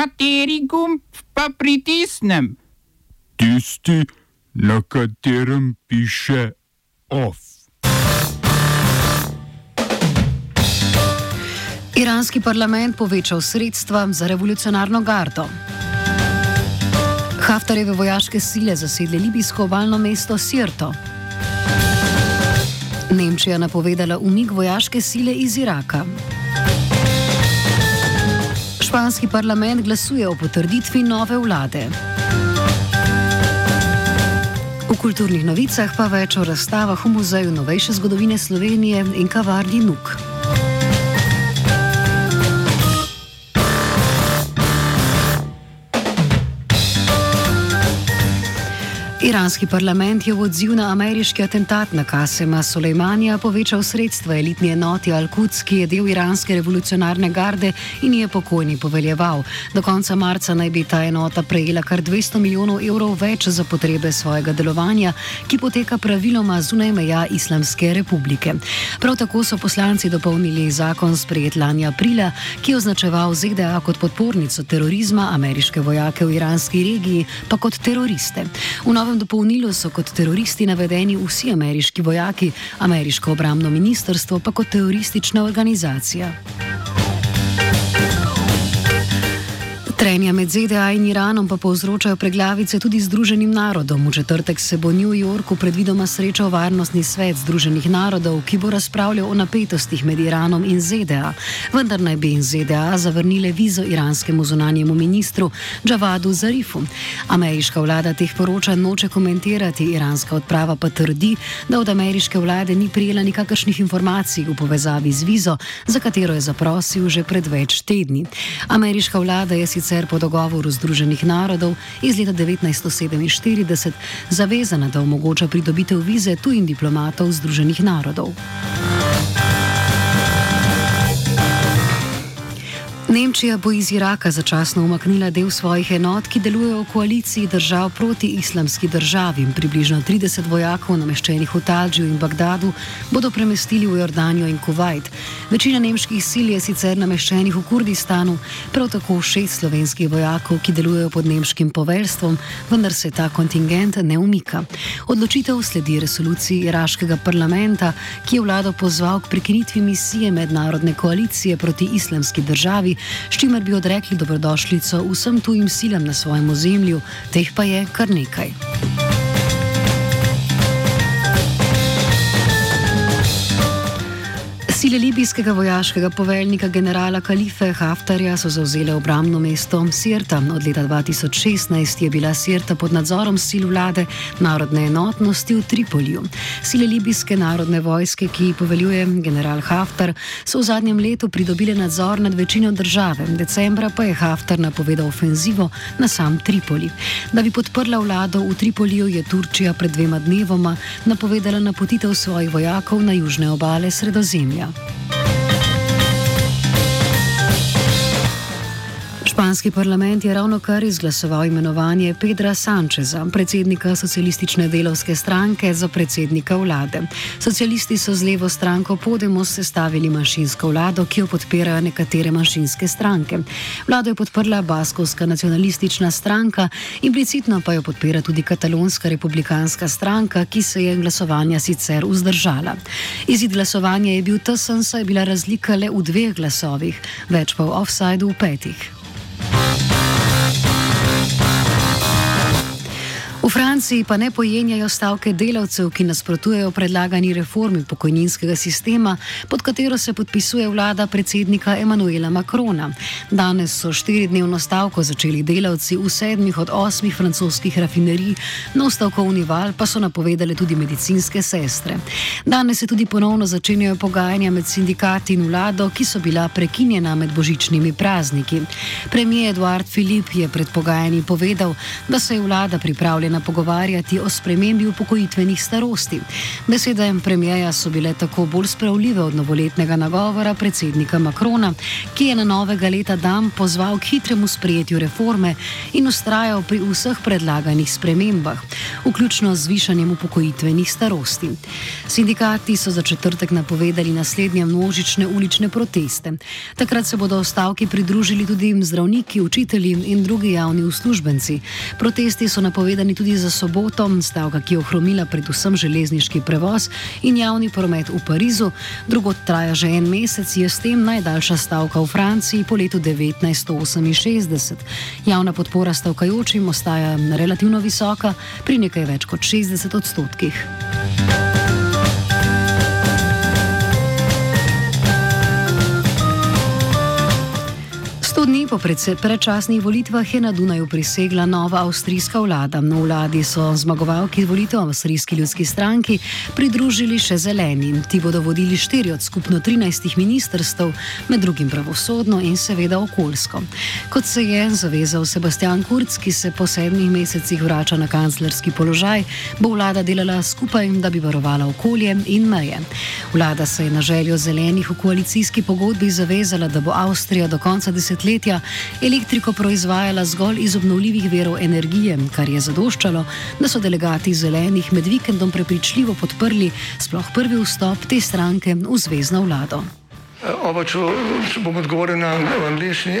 Kateri gumb pa pritisnem? Tisti, na katerem piše OF. Iranski parlament povečal sredstva za revolucionarno gardo. Haftarjeve vojaške sile zasedle libijsko obalno mesto Sirto. Nemčija napovedala umik vojaške sile iz Iraka. Španski parlament glasuje o potrditvi nove vlade. V kulturnih novicah pa več o razstavah v Muzeju novejše zgodovine Slovenije in kavarni Nuk. Iranski parlament je v odziv na ameriški atentat na Kasema Soleimanja povečal sredstva elitni enoti Al-Quds, ki je del iranske revolucionarne garde in je pokojni poveljeval. Do konca marca naj bi ta enota prejela kar 200 milijonov evrov več za potrebe svojega delovanja, ki poteka praviloma zunaj meja Islamske republike. Prav tako so poslanci dopolnili zakon sprejet lani aprila, ki je označeval ZDA kot podpornico terorizma, ameriške vojake v iranski regiji pa kot teroriste. V novem dopolnilu so kot teroristi navedeni vsi ameriški vojaki, ameriško obramno ministrstvo pa kot teroristična organizacija. Trenja med ZDA in Iranom pa povzročajo preglavice tudi Združenim narodom. V četrtek se bo v New Yorku predvidoma srečal Varnostni svet Združenih narodov, ki bo razpravljal o napetostih med Iranom in ZDA. Vendar naj bi ZDA zavrnile vizo iranskemu zunanjemu ministru Javadu Zarifu. Ameriška vlada teh poročanj noče komentirati, iranska odprava pa trdi, da od ameriške vlade ni prijela nikakršnih informacij v povezavi z vizo, za katero je zaprosil že pred več tedni. Ameriška vlada je sicer sicer po dogovoru Združenih narodov iz leta 1947 zavezana, da omogoča pridobitev vize tujim diplomatov Združenih narodov. Nemčija bo iz Iraka začasno umaknila del svojih enot, ki delujejo v koaliciji držav proti islamski državi. Približno 30 vojakov, nameščenih v Talžiju in Bagdadu, bodo premestili v Jordanijo in Kuwait. Večina nemških sil je sicer nameščenih v Kurdistanu, prav tako šest slovenskih vojakov, ki delujejo pod nemškim poveljstvom, vendar se ta kontingent ne umika. Odločitev sledi resoluciji iraškega parlamenta, ki je vlado pozval k prekinitvi misije mednarodne koalicije proti islamski državi s čimer bi odrekli dobrodošljico vsem tujim silam na svojem ozemlju, teh pa je kar nekaj. Sile libijskega vojaškega poveljnika generala Kalife Haftarja so zauzele obramno mesto Sirta. Od leta 2016 je bila Sirta pod nadzorom sil vlade narodne enotnosti v Tripoliju. Sile libijske narodne vojske, ki jih poveljuje general Haftar, so v zadnjem letu pridobile nadzor nad večino države. Decembra pa je Haftar napovedal ofenzivo na sam Tripoli. Da bi podprla vlado v Tripoliju, je Turčija pred dvema dnevoma napovedala napotitev svojih vojakov na južne obale Sredozemlja. Yeah. Španski parlament je ravno kar izglasoval imenovanje Pedra Sančeza, predsednika socialistične delovske stranke, za predsednika vlade. Socialisti so z levo stranko Podemos sestavili manjšinsko vlado, ki jo podpirajo nekatere manjšinske stranke. Vlado je podprla Baskovska nacionalistična stranka, implicitno pa jo podpira tudi katalonska republikanska stranka, ki se je glasovanja sicer vzdržala. Izid glasovanja je bil tesen, saj je bila razlika le v dveh glasovih, več pa v offsajdu v petih. V Franciji pa ne pojenjajo stavke delavcev, ki nasprotujejo predlagani reformi pokojninskega sistema, pod katero se podpisuje vlada predsednika Emanuela Macrona. Danes so štiridnevno stavko začeli delavci v sedmih od osmih francoskih rafinerij, nov stavkovni val pa so napovedali tudi medicinske sestre. Danes se tudi ponovno začenjajo pogajanja med sindikati in vlado, ki so bila prekinjena med božičnimi prazniki. Premijer Eduard Filip je pred pogajanji povedal, da se je vlada pripravljena pripravljena pogovarjati o spremembi upokojitvenih starosti. Besede premijeja so bile tako bolj spravljive od novoletnega nagovora predsednika Makrona, ki je na novega leta dan pozval k hitremu sprejetju reforme in ustrajal pri vseh predlaganih spremembah, vključno z višanjem upokojitvenih starosti. Sindikati so za četrtek napovedali naslednje množične ulične proteste. Takrat se bodo stavki pridružili tudi zdravniki, učitelji in drugi javni uslužbenci. Protesti so napovedani tudi za soboto, stavka, ki je ohromila predvsem železniški prevoz in javni promet v Parizu. Drugo traja že en mesec, je s tem najdaljša stavka v Franciji po letu 1968. Javna podpora stavkajočim ostaja relativno visoka, pri nekaj več kot 60 odstotkih. Po predčasnih volitvah je na Dunaju prisegla nova avstrijska vlada. Na vladi so zmagovalki volitev avstrijski ljudski stranki pridružili še zeleni. Ti bodo vodili štiri od skupno 13 ministrstv, med drugim pravosodno in seveda okoljsko. Kot se je zavezal Sebastian Kurz, ki se po sedmih mesecih vrača na kanclerski položaj, bo vlada delala skupaj, da bi varovala okolje in meje. Vlada se je na željo zelenih v koalicijski pogodbi zavezala, da bo Avstrija do konca desetletja desetletja elektriko proizvajala zgolj iz obnovljivih verov energije, kar je zadoščalo, da so delegati zelenih med vikendom prepričljivo podprli sploh prvi vstop te stranke v zvezdno vlado. Oba, če, če bom odgovoril na angliški.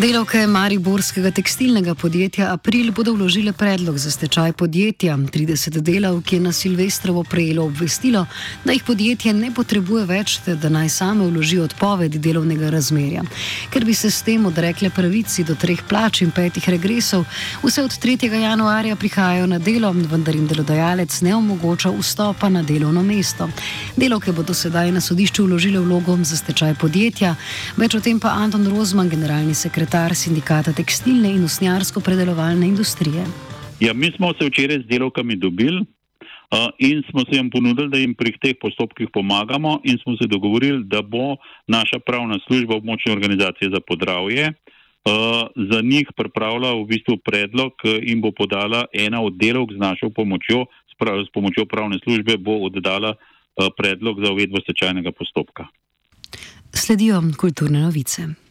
Delavke Mariborskega tekstilnega podjetja April bodo vložile predlog za stečaj podjetja. 30 delavk je na Silvestrovo prejelo obvestilo, da jih podjetje ne potrebuje več, ter da naj same vložijo odpovedi delovnega razmerja. Ker bi se s tem odrekle pravici do treh plač in petih regresov, vse od 3. januarja prihajajo na delo, vendar jim delodajalec ne omogoča vstopa na delovno mesto. Delavke bodo sedaj na sodišču vložile vlogom za stečaj podjetja, več o tem pa Anton Rozman, generalni sekretar sekretar sindikata tekstilne in usnjarsko-predelovalne industrije. Ja, mi smo se včeraj z delovkami dobili uh, in smo se jim ponudili, da jim pri teh postopkih pomagamo, in smo se dogovorili, da bo naša pravna služba območne organizacije za podravje uh, za njih pripravila v bistvu predlog in bo podala ena od delovk z našo pomočjo, s, prav, s pomočjo pravne službe, bo oddala uh, predlog za uvedbo stečajnega postopka. Sledijo kulturne novice.